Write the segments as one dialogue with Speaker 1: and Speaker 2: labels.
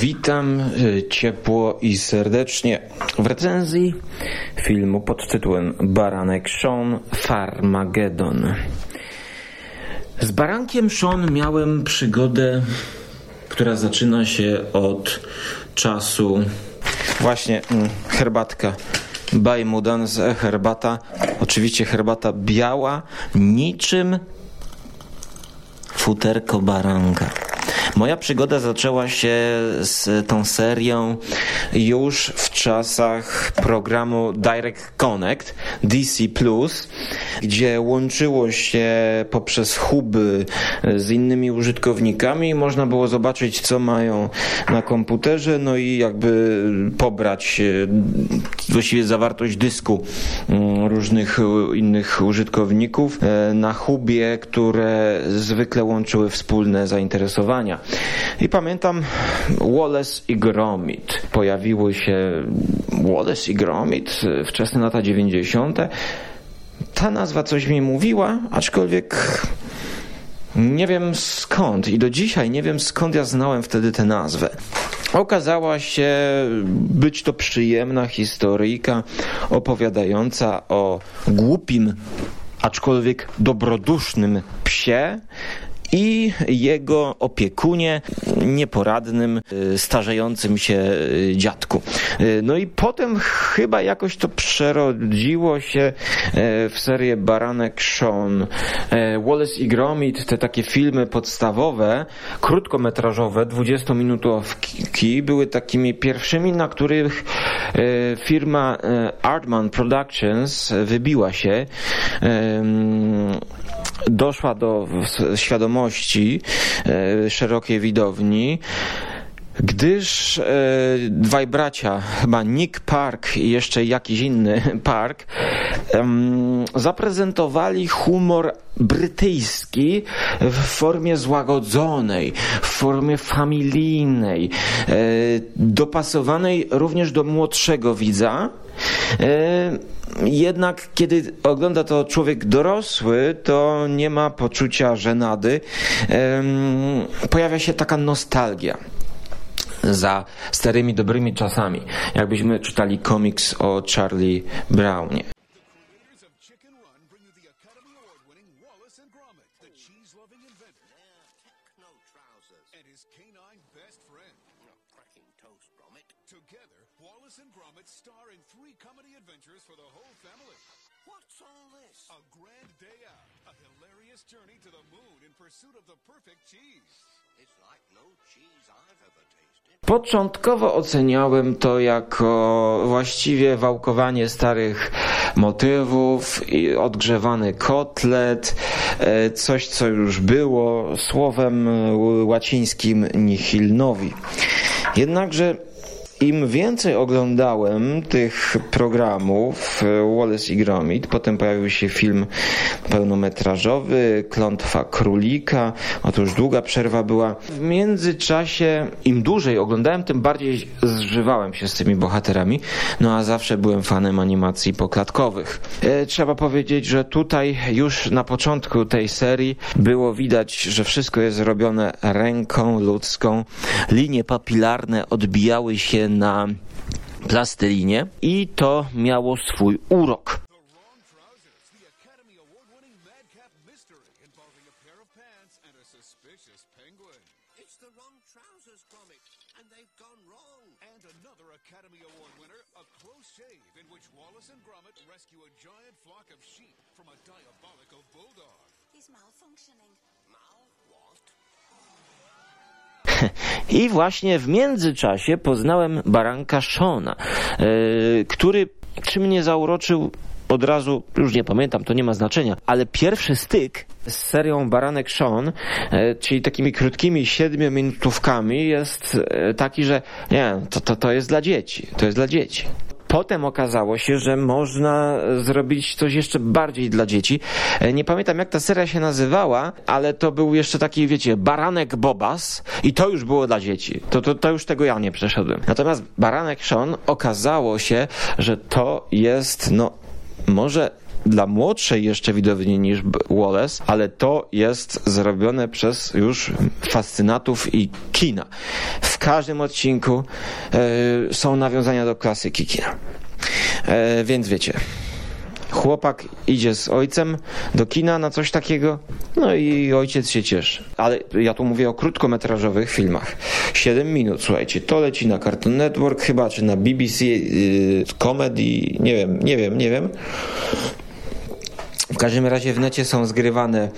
Speaker 1: Witam y, ciepło i serdecznie w recenzji filmu pod tytułem Baranek Sean Farmageddon. Z Barankiem Sean miałem przygodę, która zaczyna się od czasu właśnie mm, herbatka by Mudan's herbata. Oczywiście herbata biała, niczym futerko baranka. Moja przygoda zaczęła się z tą serią już w czasach programu Direct Connect DC gdzie łączyło się poprzez huby z innymi użytkownikami i można było zobaczyć, co mają na komputerze, no i jakby pobrać e, właściwie zawartość dysku mm, różnych innych użytkowników e, na hubie, które zwykle łączyły wspólne zainteresowania. I pamiętam Wallace i Gromit. Pojawiły się Wallace i Gromit, wczesne lata 90. Ta nazwa coś mi mówiła, aczkolwiek nie wiem skąd i do dzisiaj nie wiem skąd ja znałem wtedy tę nazwę. Okazała się być to przyjemna historyjka opowiadająca o głupim, aczkolwiek dobrodusznym psie, i jego opiekunie, nieporadnym, y, starzejącym się y, dziadku. Y, no i potem chyba jakoś to przerodziło się w serię Baranek Sean. Wallace i Gromit, te takie filmy podstawowe, krótkometrażowe, 20-minutowki, były takimi pierwszymi, na których firma Artman Productions wybiła się doszła do świadomości e, szerokiej widowni, gdyż e, dwaj bracia, chyba Nick Park i jeszcze jakiś inny Park, zaprezentowali humor brytyjski w formie złagodzonej, w formie familijnej, e, dopasowanej również do młodszego widza. E, jednak kiedy ogląda to człowiek dorosły, to nie ma poczucia żenady. Pojawia się taka nostalgia za starymi, dobrymi czasami, jakbyśmy czytali komiks o Charlie Brownie. Początkowo oceniałem to jako właściwie wałkowanie starych motywów, odgrzewany kotlet, e, coś co już było, słowem łacińskim nihil novi. Jednakże im więcej oglądałem tych programów e, Wallace i Gromit, potem pojawił się film pełnometrażowy Klątwa Królika, otóż długa przerwa była. W międzyczasie im dłużej oglądałem, tym bardziej zżywałem się z tymi bohaterami, no a zawsze byłem fanem animacji poklatkowych. E, trzeba powiedzieć, że tutaj już na początku tej serii było widać, że wszystko jest robione ręką ludzką. Linie papilarne odbijały się na plastelinie i to miało swój urok. I właśnie w międzyczasie poznałem baranka Shona, yy, który czy mnie zauroczył od razu, już nie pamiętam, to nie ma znaczenia, ale pierwszy styk z serią Baranek Sean, e, czyli takimi krótkimi siedmiominutówkami jest e, taki, że nie, to, to, to jest dla dzieci, to jest dla dzieci. Potem okazało się, że można zrobić coś jeszcze bardziej dla dzieci. E, nie pamiętam jak ta seria się nazywała, ale to był jeszcze taki, wiecie, Baranek Bobas i to już było dla dzieci. To, to, to już tego ja nie przeszedłem. Natomiast Baranek Sean okazało się, że to jest, no, może dla młodszej jeszcze widowni niż Wallace, ale to jest zrobione przez już fascynatów i kina. W każdym odcinku e, są nawiązania do klasyki kina. E, więc wiecie, chłopak idzie z ojcem do kina na coś takiego, no i ojciec się cieszy. Ale ja tu mówię o krótkometrażowych filmach. 7 minut, słuchajcie, to leci na Cartoon Network chyba, czy na BBC yy, Comedy, nie wiem, nie wiem, nie wiem. Każdym razie w necie są zgrywane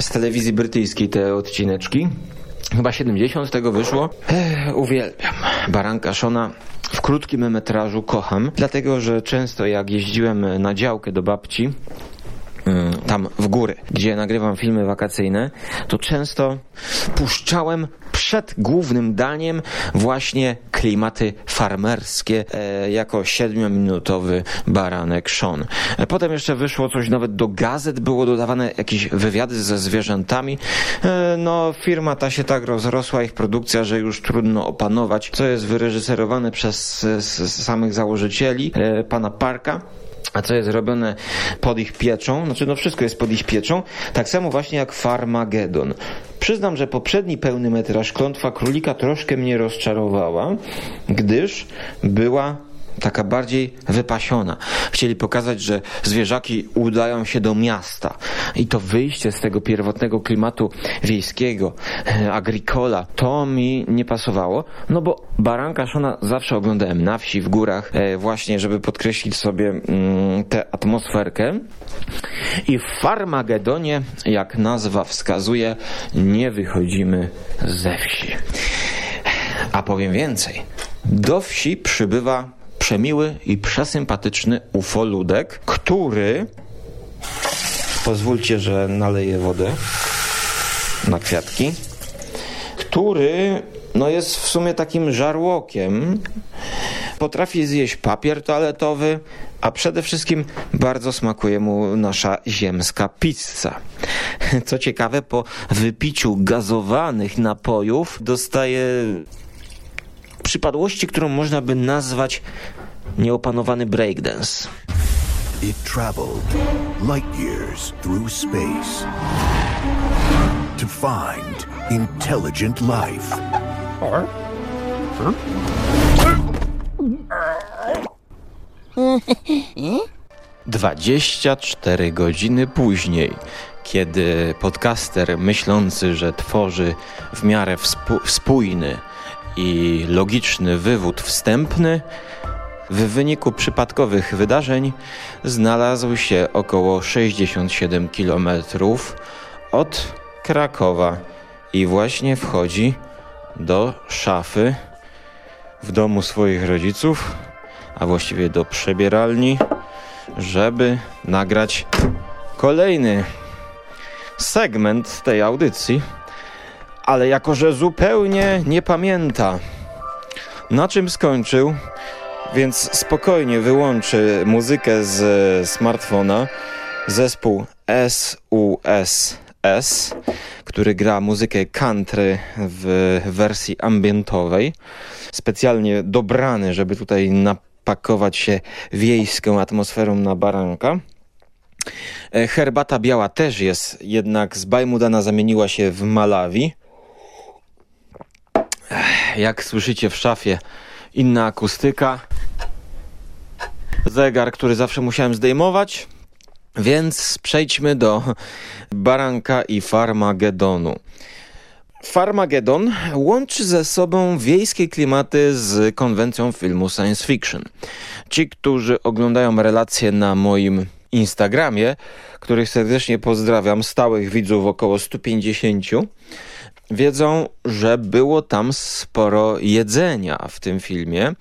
Speaker 1: z telewizji brytyjskiej te odcineczki. Chyba 70 z tego wyszło. Ech, uwielbiam. Baranka Shona w krótkim metrażu kocham, dlatego że często jak jeździłem na działkę do babci, mm, tam w góry, gdzie nagrywam filmy wakacyjne, to często puszczałem przed głównym daniem właśnie klimaty farmerskie e, jako siedmiominutowy baranek Sean. E, potem jeszcze wyszło coś nawet do gazet, było dodawane jakieś wywiady ze zwierzętami. E, no firma ta się tak rozrosła, ich produkcja, że już trudno opanować, co jest wyreżyserowane przez samych założycieli, pana Parka a co jest robione pod ich pieczą, znaczy no wszystko jest pod ich pieczą, tak samo właśnie jak Farmagedon. Przyznam, że poprzedni pełny metraż Klątwa Królika troszkę mnie rozczarowała, gdyż była taka bardziej wypasiona. Chcieli pokazać, że zwierzaki udają się do miasta i to wyjście z tego pierwotnego klimatu wiejskiego, e, agrikola, to mi nie pasowało, no bo Baranka Szona zawsze oglądałem na wsi, w górach, e, właśnie, żeby podkreślić sobie mm, tę atmosferkę. I w Farmagedonie, jak nazwa wskazuje, nie wychodzimy ze wsi. A powiem więcej. Do wsi przybywa przemiły i przesympatyczny ufoludek, który pozwólcie, że naleję wodę na kwiatki, który no jest w sumie takim żarłokiem. Potrafi zjeść papier toaletowy, a przede wszystkim bardzo smakuje mu nasza ziemska pizza. Co ciekawe, po wypiciu gazowanych napojów dostaje przypadłości, którą można by nazwać nieopanowany breakdance. It traveled light years through space to find intelligent life. Dwadzieścia cztery godziny później, kiedy podcaster myślący, że tworzy w miarę spójny i logiczny wywód wstępny, w wyniku przypadkowych wydarzeń znalazł się około 67 km od Krakowa i właśnie wchodzi do szafy w domu swoich rodziców, a właściwie do przebieralni, żeby nagrać kolejny segment tej audycji ale jako że zupełnie nie pamięta, na czym skończył, więc spokojnie wyłączy muzykę z smartfona. Zespół SUSS, który gra muzykę country w wersji ambientowej, specjalnie dobrany, żeby tutaj napakować się wiejską atmosferą na baranka. E, herbata biała też jest, jednak z Bajmudana zamieniła się w Malawi jak słyszycie w szafie, inna akustyka. Zegar, który zawsze musiałem zdejmować. Więc przejdźmy do Baranka i Farmagedonu. Farmagedon łączy ze sobą wiejskie klimaty z konwencją filmu science fiction. Ci, którzy oglądają relacje na moim Instagramie, których serdecznie pozdrawiam, stałych widzów około 150, wiedzą, że było tam sporo jedzenia w tym filmie,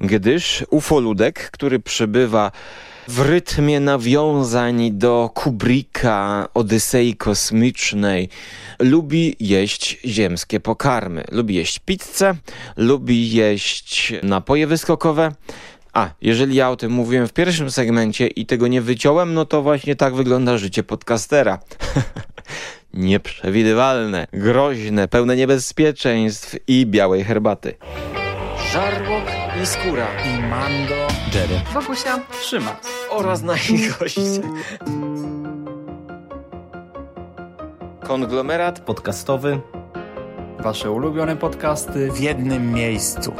Speaker 1: gdyż ufoludek, który przybywa w rytmie nawiązań do Kubricka, Odysei Kosmicznej, lubi jeść ziemskie pokarmy. Lubi jeść pizzę, lubi jeść napoje wyskokowe, a, jeżeli ja o tym mówiłem w pierwszym segmencie i tego nie wyciąłem, no to właśnie tak wygląda życie podcastera. Nieprzewidywalne, groźne, pełne niebezpieczeństw i białej herbaty. Żarłok i Skóra
Speaker 2: i Mando,
Speaker 3: Jerry,
Speaker 4: Wokusia,
Speaker 2: Szymas
Speaker 1: oraz nasi goście. Konglomerat
Speaker 3: podcastowy.
Speaker 2: Wasze ulubione podcasty w jednym miejscu.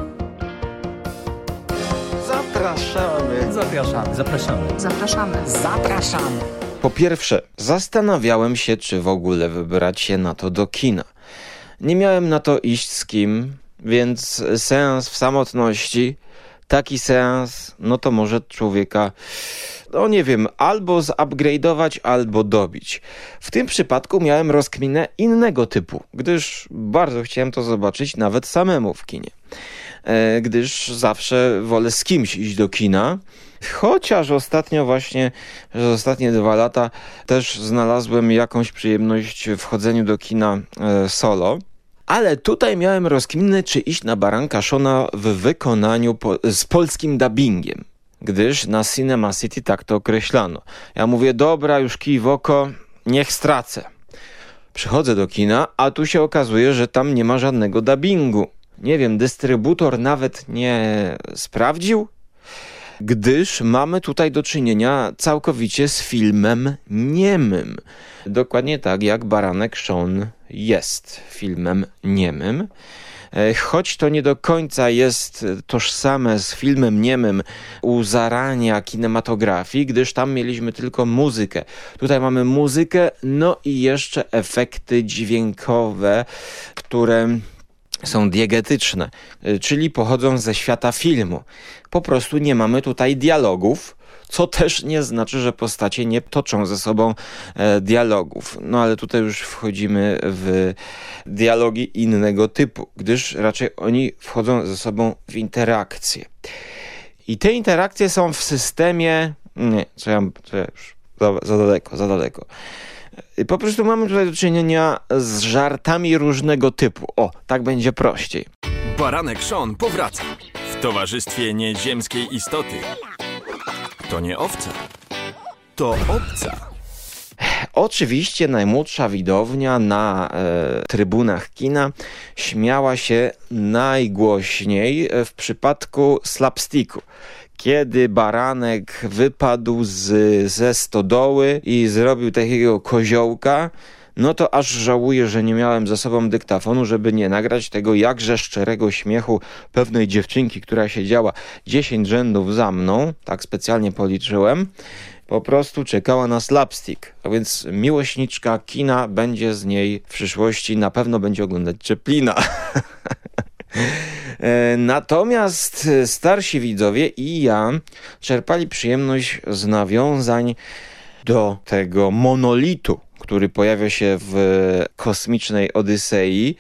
Speaker 1: Zapraszamy.
Speaker 2: Zapraszamy.
Speaker 3: Zapraszamy.
Speaker 4: zapraszamy.
Speaker 2: Zapraszamy.
Speaker 1: Po pierwsze, zastanawiałem się, czy w ogóle wybrać się na to do kina. Nie miałem na to iść z kim, więc seans w samotności, taki seans, no to może człowieka, no nie wiem, albo zupgrade'ować, albo dobić. W tym przypadku miałem rozkminę innego typu, gdyż bardzo chciałem to zobaczyć nawet samemu w kinie. E, gdyż zawsze wolę z kimś iść do kina. Chociaż ostatnio właśnie, przez ostatnie dwa lata też znalazłem jakąś przyjemność w chodzeniu do kina e, solo. Ale tutaj miałem rozkminę, czy iść na Baranka Shona w wykonaniu po, z polskim dubbingiem. Gdyż na Cinema City tak to określano. Ja mówię, dobra, już kij w oko, niech stracę. Przychodzę do kina, a tu się okazuje, że tam nie ma żadnego dubbingu. Nie wiem, dystrybutor nawet nie sprawdził, gdyż mamy tutaj do czynienia całkowicie z filmem niemym. Dokładnie tak jak Baranek Sean jest filmem niemym. E, Choć to nie do końca jest tożsame z filmem niemym u zarania kinematografii, gdyż tam mieliśmy tylko muzykę. Tutaj mamy muzykę, no i jeszcze efekty dźwiękowe, które są diegetyczne, y, czyli pochodzą ze świata filmu. Po prostu nie mamy tutaj dialogów, co też nie znaczy, że postacie nie toczą ze sobą e, dialogów. No ale tutaj już wchodzimy w dialogi innego typu, gdyż raczej oni wchodzą ze sobą w interakcje. I te interakcje są w systemie. Nie, co ja, co ja już. Za, za daleko, za daleko. Po prostu mamy tutaj do czynienia z żartami różnego typu. O, tak będzie prościej.
Speaker 5: Baranek Sean powraca w towarzystwie nieziemskiej istoty. To nie owca, to obca.
Speaker 1: Oczywiście najmłodsza widownia na e, trybunach kina śmiała się najgłośniej w przypadku slapsticku. Kiedy baranek wypadł z, ze stodoły i zrobił takiego koziołka, no to aż żałuję, że nie miałem ze sobą dyktafonu, żeby nie nagrać tego jakże szczerego śmiechu pewnej dziewczynki, która siedziała 10 rzędów za mną, tak specjalnie policzyłem, po prostu czekała na slapstick. A więc miłośniczka kina będzie z niej w przyszłości, na pewno będzie oglądać Czeplina. E, Natomiast starsi widzowie i ja czerpali przyjemność z nawiązań do tego monolitu, który pojawia się w kosmicznej Odysei.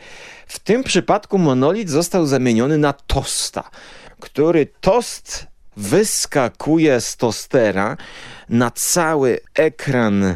Speaker 1: W tym przypadku monolit został zamieniony na tosta, który tost wyskakuje z tostera na cały ekran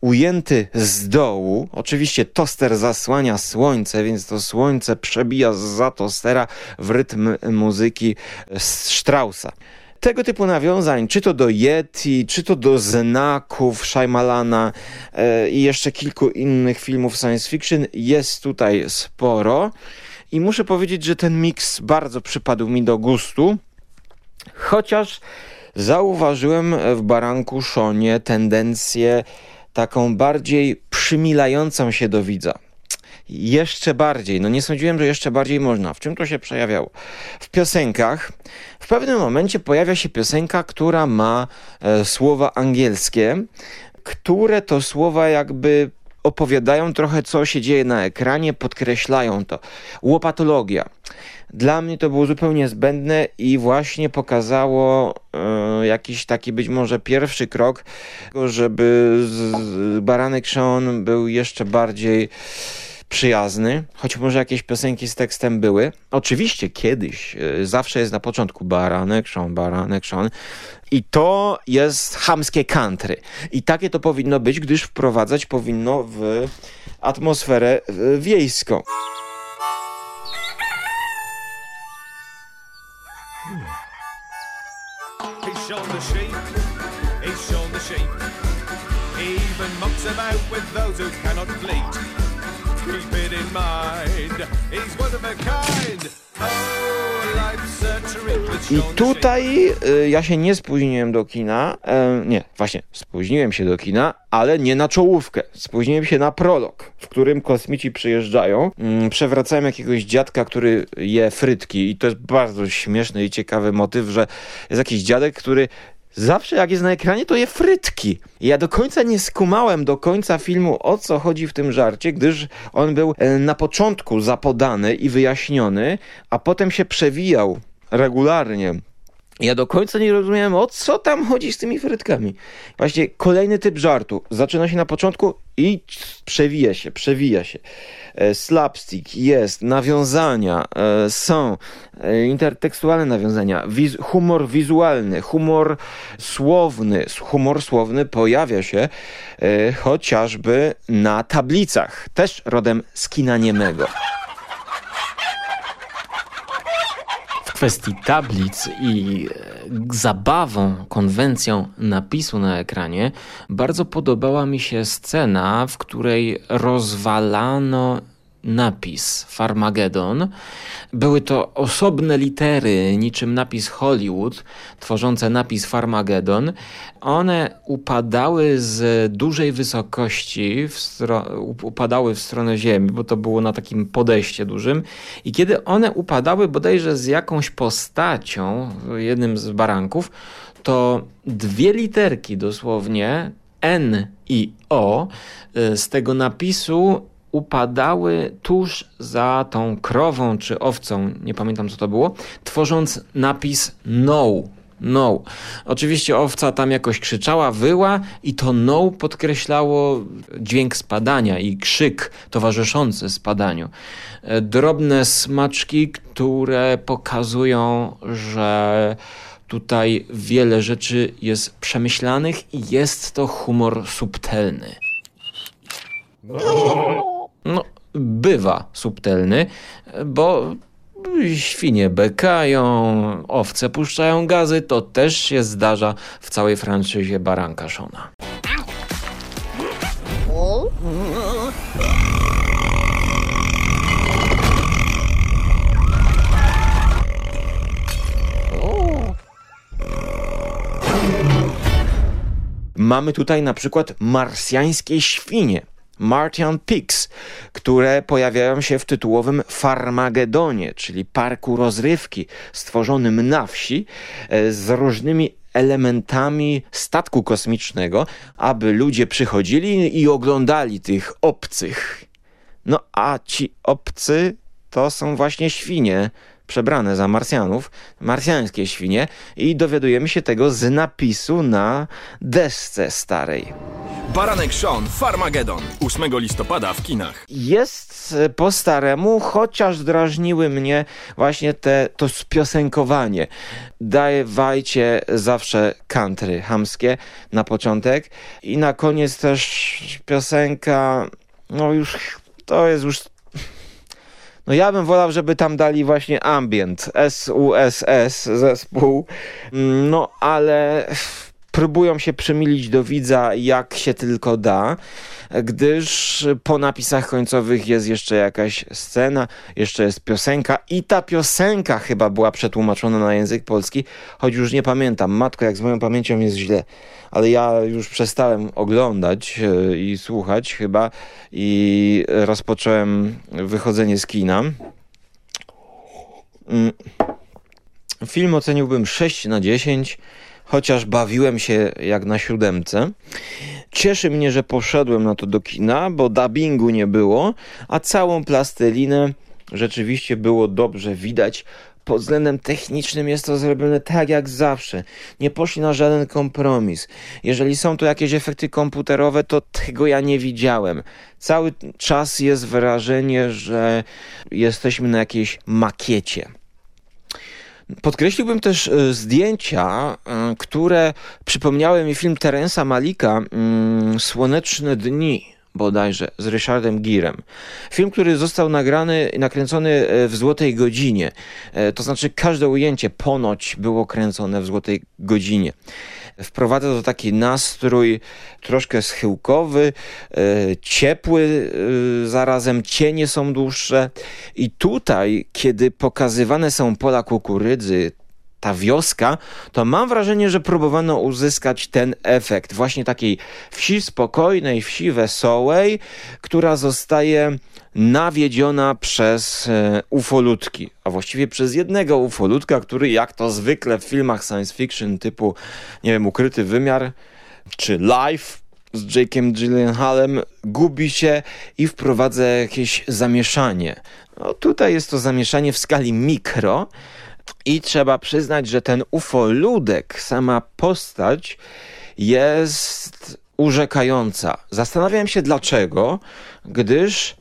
Speaker 1: ujęty z dołu. Oczywiście toster zasłania słońce, więc to słońce przebija za tostera w rytm muzyki Straussa. Tego typu nawiązań, czy to do Yeti, czy to do znaków Shyamalana e, i jeszcze kilku innych filmów science fiction jest tutaj sporo. I muszę powiedzieć, że ten miks bardzo przypadł mi do gustu. Chociaż zauważyłem w Baranku Szonie tendencję taką bardziej przymilającą się do widza. Jeszcze bardziej, no nie sądziłem, że jeszcze bardziej można. W czym to się przejawiało? W piosenkach. W pewnym momencie pojawia się piosenka, która ma e, słowa angielskie, które to słowa jakby opowiadają trochę, co się dzieje na ekranie, podkreślają to. Łopatologia. Dla mnie to było zupełnie zbędne i właśnie pokazało e, jakiś taki być może pierwszy krok, żeby z, z Baranek Sean był jeszcze bardziej przyjazny, choć może jakieś piosenki z tekstem były. Oczywiście kiedyś, e, zawsze jest na początku Baranek Sean, Baranek Sean i to jest hamskie country. I takie to powinno być, gdyż wprowadzać powinno w atmosferę wiejską.
Speaker 6: About with those who cannot bleat. Keep it in mind, he's one of a kind. Oh,
Speaker 1: I tutaj y, ja się nie spóźniłem do kina. E, nie, właśnie, spóźniłem się do kina, ale nie na czołówkę. Spóźniłem się na prolog, w którym kosmici przyjeżdżają. Mm, przewracają jakiegoś dziadka, który je frytki. I to jest bardzo śmieszny i ciekawy motyw, że jest jakiś dziadek, który Zawsze jak jest na ekranie, to je frytki. Ja do końca nie skumałem do końca filmu, o co chodzi w tym żarcie, gdyż on był e, na początku zapodany i wyjaśniony, a potem się przewijał regularnie. Ja do końca nie rozumiałem, o co tam chodzi z tymi frytkami. Właśnie kolejny typ żartu. Zaczyna się na początku i przewija się, przewija się. E, slapstick jest, nawiązania e, są, e, intertekstualne nawiązania, wiz humor wizualny, humor słowny. Humor słowny pojawia się chociażby na tablicach, też rodem z kina niemego.
Speaker 3: Kwestii tablic i zabawą, konwencją napisu na ekranie, bardzo podobała mi się scena, w której rozwalano napis Farmagedon. Były to osobne litery, niczym napis Hollywood, tworzące napis Farmagedon. One upadały z dużej wysokości, w upadały w stronę ziemi, bo to było na takim podejście dużym. I kiedy one upadały bodajże z jakąś postacią, jednym z baranków, to dwie literki dosłownie, N i O, y, z tego napisu upadały tuż za tą krową czy owcą, nie pamiętam co to było, tworząc napis no. No. Oczywiście owca tam jakoś krzyczała, wyła i to no podkreślało dźwięk spadania i krzyk towarzyszący spadaniu. E, drobne smaczki, które pokazują, że tutaj wiele rzeczy jest przemyślanych i jest to humor subtelny. No, bywa subtelny, bo świnie bekają, owce puszczają gazy, to też się zdarza w całej franczyzie Baranka Szona.
Speaker 1: Mamy tutaj na przykład marsjańskie świnie. Martian Pigs, które pojawiają się w tytułowym Farmagedonie, czyli parku rozrywki stworzonym na wsi e, z różnymi elementami statku kosmicznego, aby ludzie przychodzili i oglądali tych obcych. No a ci obcy to są właśnie świnie przebrane za Marsjanów, marsjańskie świnie i dowiadujemy się tego z napisu na desce starej.
Speaker 5: Baranek Sean Farmageddon 8 listopada w kinach.
Speaker 1: Jest po staremu, chociaż drażniły mnie właśnie te, to spiosenkowanie. Dawajcie zawsze country hamskie na początek i na koniec też piosenka, no już to jest już no ja bym wolał, żeby tam dali właśnie ambient, SUSS zespół, no ale próbują się przymilić do widza jak się tylko da, gdyż po napisach końcowych jest jeszcze jakaś scena, jeszcze jest piosenka i ta piosenka chyba była przetłumaczona na język polski, choć już nie pamiętam. Matko, jak z moją pamięcią jest źle, ale ja już przestałem oglądać e, i słuchać chyba i rozpocząłem wychodzenie z kina. Mm. Film oceniłbym 6 na 10 chociaż bawiłem się jak na siódemce. Cieszy mnie, że poszedłem na to do kina, bo dubbingu nie było, a całą plastelinę rzeczywiście było dobrze widać. Pod względem technicznym jest to zrobione tak jak zawsze. Nie poszli na żaden kompromis. Jeżeli są tu jakieś efekty komputerowe, to tego ja nie widziałem. Cały czas jest wrażenie, że jesteśmy na jakiejś makiecie. Podkreśliłbym też e, zdjęcia, e, które przypomniały mi film Terensa Malika mm, Słoneczne dni bodajże z Ryszardem Girem. Film, który został nagrany, nakręcony e, w Złotej Godzinie. To znaczy każde ujęcie ponoć było kręcone w Złotej Godzinie wprowadza to taki nastrój troszkę schyłkowy, e, ciepły, e, zarazem cienie są dłuższe. I tutaj, kiedy pokazywane są pola kukurydzy, ta wioska, to mam wrażenie, że próbowano uzyskać ten efekt właśnie takiej wsi spokojnej, wsi wesołej, która zostaje nawiedziona przez e, ufolutki, a właściwie przez jednego ufolutka, który jak to zwykle w filmach science fiction typu, nie wiem, Ukryty Wymiar czy Life z Jake'em Gyllenhaalem gubi się i wprowadza jakieś zamieszanie. No, tutaj jest to zamieszanie w skali mikro i trzeba przyznać, że ten ufoludek, sama postać jest urzekająca. Zastanawiam się dlaczego, gdyż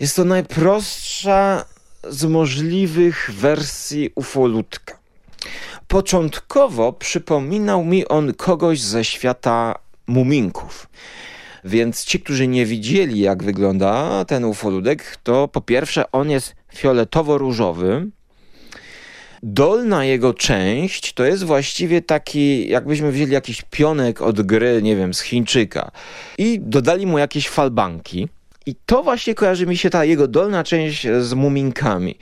Speaker 1: jest to najprostsza z możliwych wersji ufoludka. Początkowo przypominał mi on kogoś ze świata muminków. Więc ci, którzy nie widzieli, jak wygląda ten ufoludek, to po pierwsze on jest fioletowo-różowy. Dolna jego część to jest właściwie taki, jakbyśmy wzięli jakiś pionek od gry, nie wiem, z Chińczyka i dodali mu jakieś falbanki. I to właśnie kojarzy mi się ta jego dolna część z muminkami.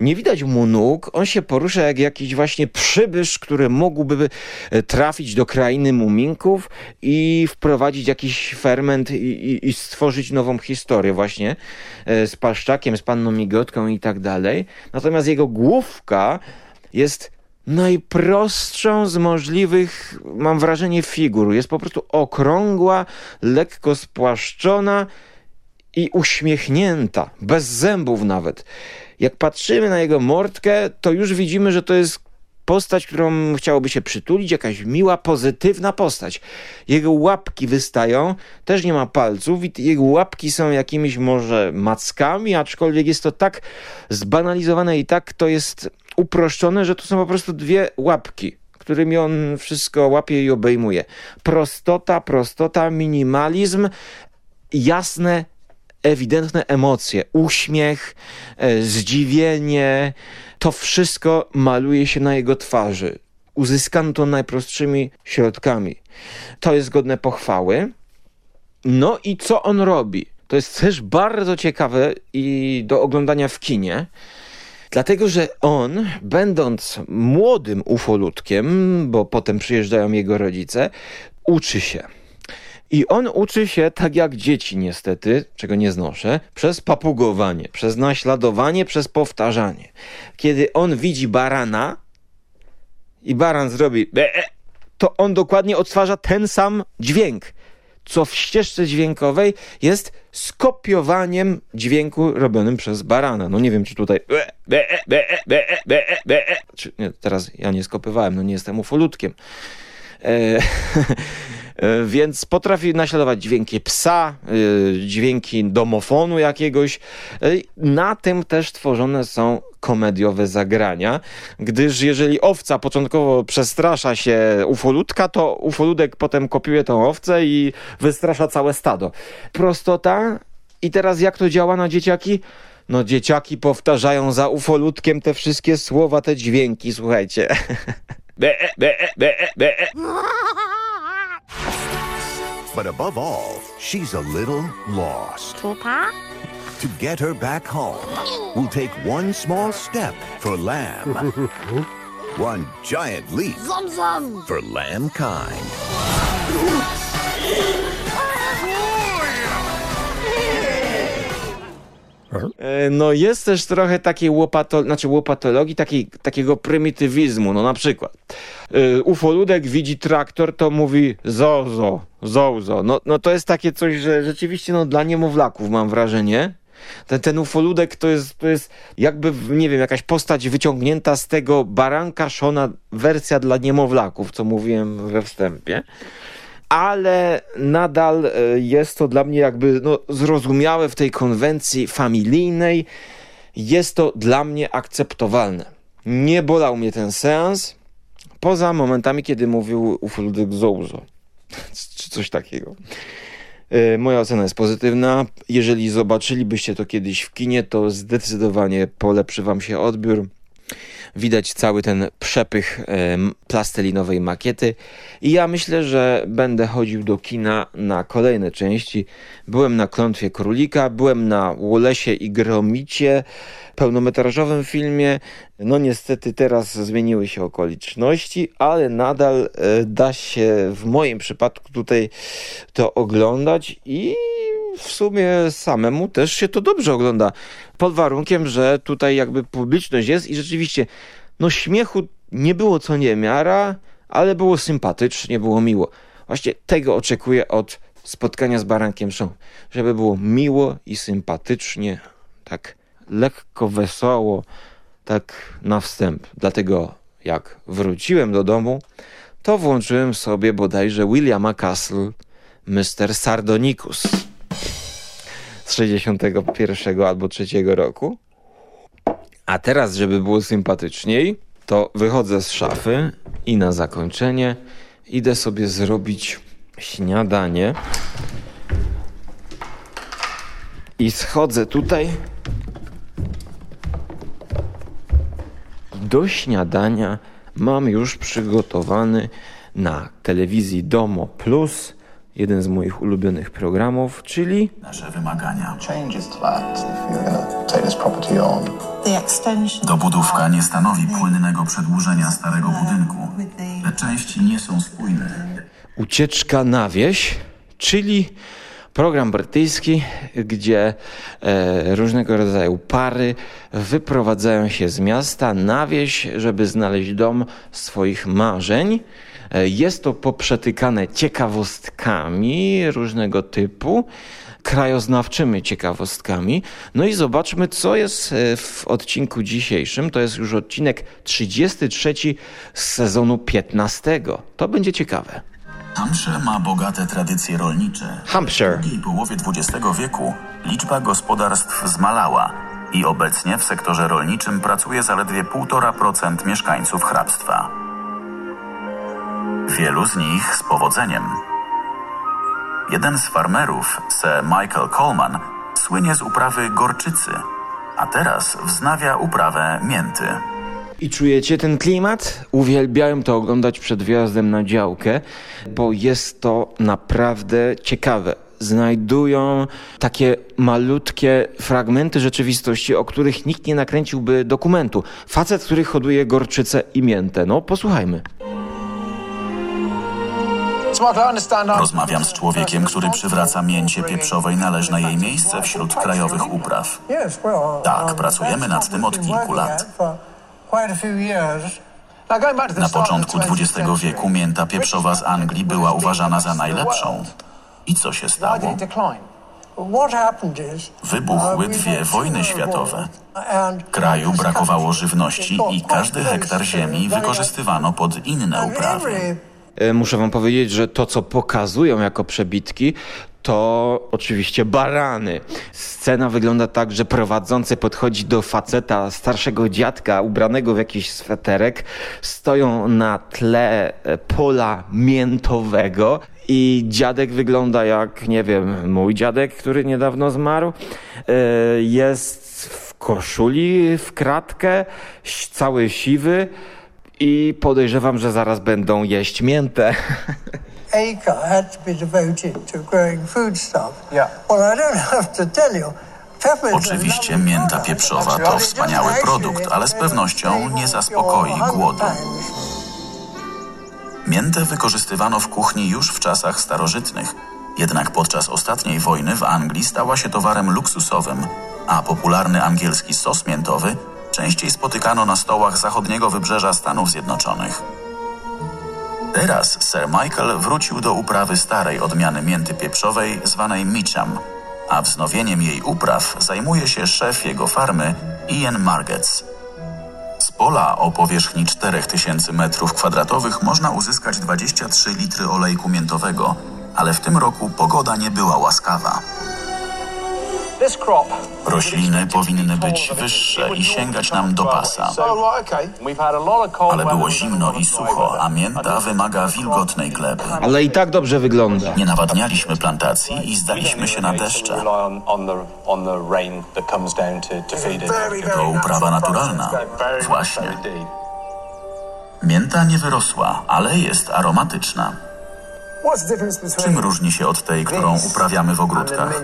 Speaker 1: Nie widać mu nóg, on się porusza jak jakiś właśnie przybysz, który mógłby e, trafić do krainy muminków i wprowadzić jakiś ferment i, i, i stworzyć nową historię właśnie e, z paszczakiem, z panną migotką i tak dalej. Natomiast jego główka jest najprostszą z możliwych, mam wrażenie, figur. Jest po prostu okrągła, lekko spłaszczona, i uśmiechnięta, bez zębów nawet. Jak patrzymy na jego mordkę, to już widzimy, że to jest postać, którą chciałoby się przytulić, jakaś miła, pozytywna postać. Jego łapki wystają, też nie ma palców i jego łapki są jakimiś może mackami, aczkolwiek jest to tak zbanalizowane i tak to jest uproszczone, że to są po prostu dwie łapki którymi on wszystko łapie i obejmuje. Prostota, prostota, minimalizm, jasne ewidentne emocje, uśmiech, e, zdziwienie, to wszystko maluje się na jego twarzy. Uzyskano to najprostszymi środkami. To jest godne pochwały. No i co on robi? To jest też bardzo ciekawe i do oglądania w kinie. Dlatego, że on, będąc młodym ufolutkiem, bo potem przyjeżdżają jego rodzice, uczy się i on uczy się tak jak dzieci niestety, czego nie znoszę, przez papugowanie, przez naśladowanie, przez powtarzanie. Kiedy on widzi barana i baran zrobi be, to on dokładnie odtwarza ten sam dźwięk, co w ścieżce dźwiękowej jest skopiowaniem dźwięku robionym przez barana. No nie wiem, czy tutaj czy, nie, teraz ja nie skopiowałem, no nie jestem ufolutkiem. E, E, więc potrafi naśladować dźwięki psa, e, dźwięki domofonu jakiegoś. E, na tym też tworzone są komediowe zagrania, gdyż jeżeli owca początkowo przestrasza się ufolutka, to ufoludek potem kopiuje tą owcę i wystrasza całe stado. Prostota i teraz jak to działa na dzieciaki? No dzieciaki powtarzają za ufolutkiem te wszystkie słowa, te dźwięki, słuchajcie. Be, be, be, be.
Speaker 4: But above all, she's a little lost.
Speaker 7: Tupa?
Speaker 4: To get her back home, we'll take one small step for lamb, one giant leap
Speaker 7: Zum zum!
Speaker 4: for lamb kind.
Speaker 1: E, no jest też trochę takiej łopato, znaczy łopatologii, takiej, takiego prymitywizmu, no na przykład y, ufoludek widzi traktor, to mówi zozo, zozo. No, no to jest takie coś, że rzeczywiście no, dla niemowlaków mam wrażenie. Ten, ten ufoludek to jest, to jest jakby, nie wiem, jakaś postać wyciągnięta z tego baranka Szona wersja dla niemowlaków, co mówiłem we wstępie ale nadal e, jest to dla mnie jakby no, zrozumiałe w tej konwencji familijnej. Jest to dla mnie akceptowalne. Nie bolał mnie ten seans, poza momentami, kiedy mówił ufoludek Zouzo, czy coś takiego. E, moja ocena jest pozytywna. Jeżeli zobaczylibyście to kiedyś w kinie, to zdecydowanie polepszy wam się odbiór. Widać cały ten przepych plastelinowej makiety. I ja myślę, że będę chodził do kina na kolejne części. Byłem na Klątwie Królika, byłem na Łolesie i Gromicie, pełnometrażowym filmie. No niestety teraz zmieniły się okoliczności, ale nadal e, da się w moim przypadku tutaj to oglądać i w sumie samemu też się to dobrze ogląda. Pod warunkiem, że tutaj jakby publiczność jest i rzeczywiście no śmiechu nie było co niemiara, ale było sympatycznie, było miło. Właśnie tego oczekuję od spotkania z Barankiem Show. Żeby było miło i sympatycznie, tak lekko wesoło, tak na wstęp. Dlatego jak wróciłem do domu, to włączyłem sobie bodajże Williama Castle, Mr. Sardonicus z 61 albo 3 roku. A teraz, żeby było sympatyczniej, to wychodzę z szafy i na zakończenie idę sobie zrobić śniadanie. I schodzę tutaj do śniadania. Mam już przygotowany na telewizji Domo Plus jeden z moich ulubionych programów, czyli
Speaker 7: nasze wymagania. Dobudówka nie stanowi płynnego przedłużenia starego budynku. Te części nie są spójne.
Speaker 1: Ucieczka na wieś, czyli program brytyjski, gdzie e, różnego rodzaju pary wyprowadzają się z miasta na wieś, żeby znaleźć dom swoich marzeń. E, Jest to poprzetykane ciekawostkami różnego typu, krajoznawczymi ciekawostkami. No i zobaczmy, co jest e, w odcinku dzisiejszym. To jest już odcinek 33 z sezonu 15. To będzie ciekawe.
Speaker 7: Hampshire ma bogate tradycje rolnicze.
Speaker 1: Hampshire.
Speaker 7: W drugiej połowie XX wieku liczba gospodarstw zmalała i obecnie w sektorze rolniczym pracuje zaledwie 1,5% mieszkańców hrabstwa. Wielu z nich z powodzeniem. Jeden z farmerów, Sir Michael Coleman, słynie z uprawy gorczycy, a teraz wznawia uprawę mięty.
Speaker 1: I czujecie ten klimat? Uwielbiałem to oglądać przed wjazdem na działkę, bo jest to naprawdę ciekawe. Znajdują takie malutkie fragmenty rzeczywistości, o których nikt nie nakręciłby dokumentu. Facet, który hoduje gorczycę i miętę. No, posłuchajmy.
Speaker 7: Rozmawiam z człowiekiem, który przywraca mięcie pieprzowej należne jej miejsce wśród krajowych upraw.
Speaker 8: Tak, pracujemy nad tym od kilku lat.
Speaker 7: Na początku XX wieku mięta pieprzowa z Anglii była uważana za najlepszą. I co się stało?
Speaker 8: Wybuchły dwie wojny światowe.
Speaker 7: Kraju brakowało żywności i każdy hektar ziemi wykorzystywano pod inne uprawy.
Speaker 1: E, Muszę wam powiedzieć, że to, co pokazują jako przebitki, to oczywiście barany. Scena wygląda tak, że prowadzący podchodzi do faceta, starszego dziadka, ubranego w jakiś sweterek. Stoją na tle e, pola miętowego i dziadek wygląda jak, nie wiem, mój dziadek, który niedawno zmarł. E, Jest w koszuli w kratkę, cały siwy i podejrzewam, że zaraz będą jeść miętę.
Speaker 9: acre had to be devoted to growing foodstuff.
Speaker 8: Yeah.
Speaker 9: Well, I don't have to tell you.
Speaker 7: Oczywiście mięta pieprzowa to wspaniały produkt, ale z pewnością nie zaspokoi głodu. Miętę wykorzystywano w kuchni już w czasach starożytnych. Jednak podczas ostatniej wojny w Anglii stała się towarem luksusowym, a popularny angielski sos miętowy częściej spotykano na stołach zachodniego wybrzeża Stanów Zjednoczonych. Teraz Sir Michael wrócił do uprawy starej odmiany mięty pieprzowej zwanej Mitcham, a wznowieniem jej upraw zajmuje się szef jego farmy Ian Margetts. Z pola o powierzchni 4000 m2 można uzyskać 23 litry olejku miętowego, ale w tym roku pogoda nie była łaskawa. Rośliny powinny być wyższe i sięgać nam do pasa. Ale było zimno i sucho, a mięta wymaga wilgotnej gleby.
Speaker 1: Ale i tak dobrze wygląda.
Speaker 7: Nie nawadnialiśmy plantacji i zdaliśmy się na deszcze. To uprawa naturalna. Właśnie. Mięta nie wyrosła, ale jest aromatyczna. Czym różni się od tej, którą uprawiamy w ogródkach?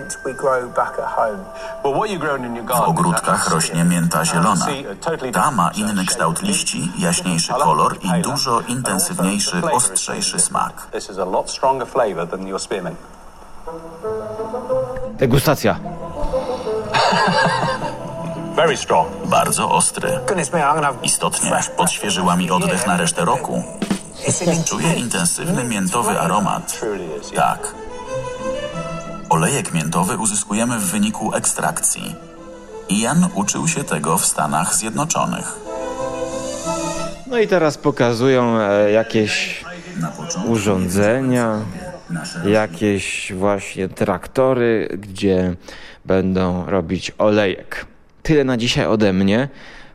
Speaker 7: W ogródkach rośnie mięta zielona. Ta ma inny kształt liści, jaśniejszy kolor i dużo intensywniejszy, ostrzejszy smak.
Speaker 1: Degustacja.
Speaker 7: Bardzo ostry. Istotnie, podświeżyła mi oddech na resztę roku. Czuję intensywny miętowy aromat. Tak. Olejek miętowy uzyskujemy w wyniku ekstrakcji. Ian uczył się tego w Stanach Zjednoczonych.
Speaker 1: No i teraz pokazują e, jakieś urządzenia, jakieś właśnie traktory, gdzie będą robić olejek. Tyle na dzisiaj ode mnie.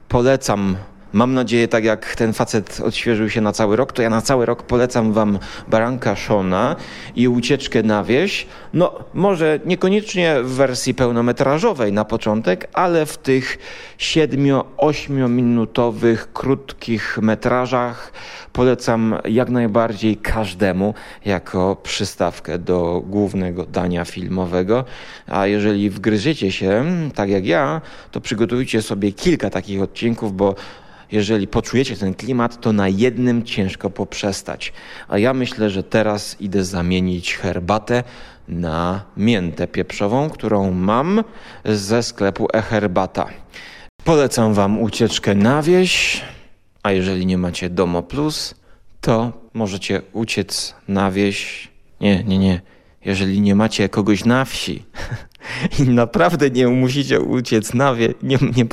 Speaker 1: Polecam Mam nadzieję, tak jak ten facet odświeżył się na cały rok, to ja na cały rok polecam wam Baranka Shona i ucieczkę na wieś. No, może niekoniecznie w wersji pełnometrażowej na początek, ale w tych 7-8 minutowych, krótkich metrażach polecam jak najbardziej każdemu jako przystawkę do głównego dania filmowego. A jeżeli wgryziecie się, tak jak ja, to przygotujcie sobie kilka takich odcinków, bo jeżeli poczujecie ten klimat, to na jednym ciężko poprzestać. A ja myślę, że teraz idę zamienić herbatę na miętę pieprzową, którą mam ze sklepu e-herbata. Polecam Wam ucieczkę na wieś, a jeżeli nie macie Domo Plus, to możecie uciec na wieś. Nie, nie, nie. Jeżeli nie macie kogoś na wsi, i naprawdę nie musicie uciec na wieś, nie, nie,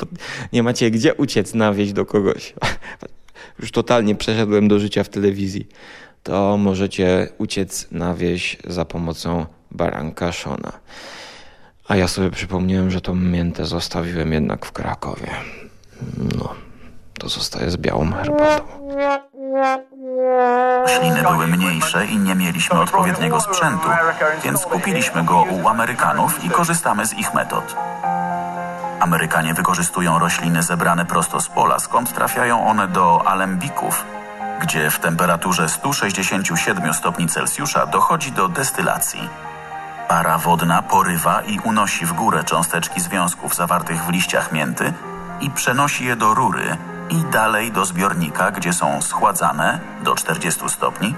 Speaker 1: nie macie gdzie uciec na wieś do kogoś. Już totalnie przeszedłem do życia w telewizji. To możecie uciec na wieś za pomocą baranka Szona. A ja sobie przypomniałem, że tą miętę zostawiłem jednak w Krakowie. No, to zostaje z białą herbatą.
Speaker 7: Rośliny były mniejsze i nie mieliśmy odpowiedniego sprzętu, więc kupiliśmy go u Amerykanów i korzystamy z ich metod. Amerykanie wykorzystują rośliny zebrane prosto z pola, skąd trafiają one do alembików, gdzie w temperaturze 167 stopni Celsjusza dochodzi do destylacji. Para wodna porywa i unosi w górę cząsteczki związków zawartych w liściach mięty i przenosi je do rury, i dalej do zbiornika, gdzie są schładzane do 40 stopni,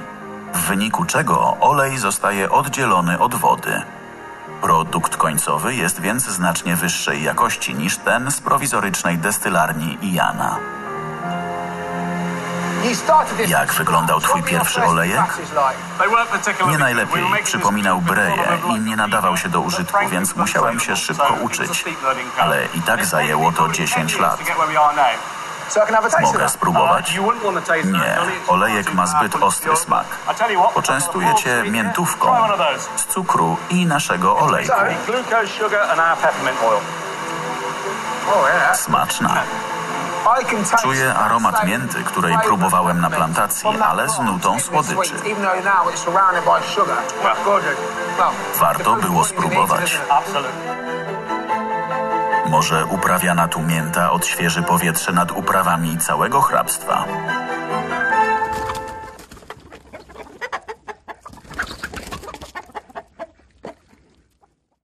Speaker 7: w wyniku czego olej zostaje oddzielony od wody. Produkt końcowy jest więc znacznie wyższej jakości niż ten z prowizorycznej destylarni Iana. Jak wyglądał twój pierwszy olejek? Nie najlepiej. Przypominał breję i nie nadawał się do użytku, więc musiałem się szybko uczyć. Ale i tak zajęło to 10 lat. Mogę spróbować? Nie, olejek ma zbyt ostry smak. Poczęstuję cię miętówką z cukru i naszego olejku. Smaczna. Czuję aromat mięty, której próbowałem na plantacji, ale z nutą słodyczy. Warto było spróbować. Może uprawiana tu mięta odświeży powietrze nad uprawami całego hrabstwa.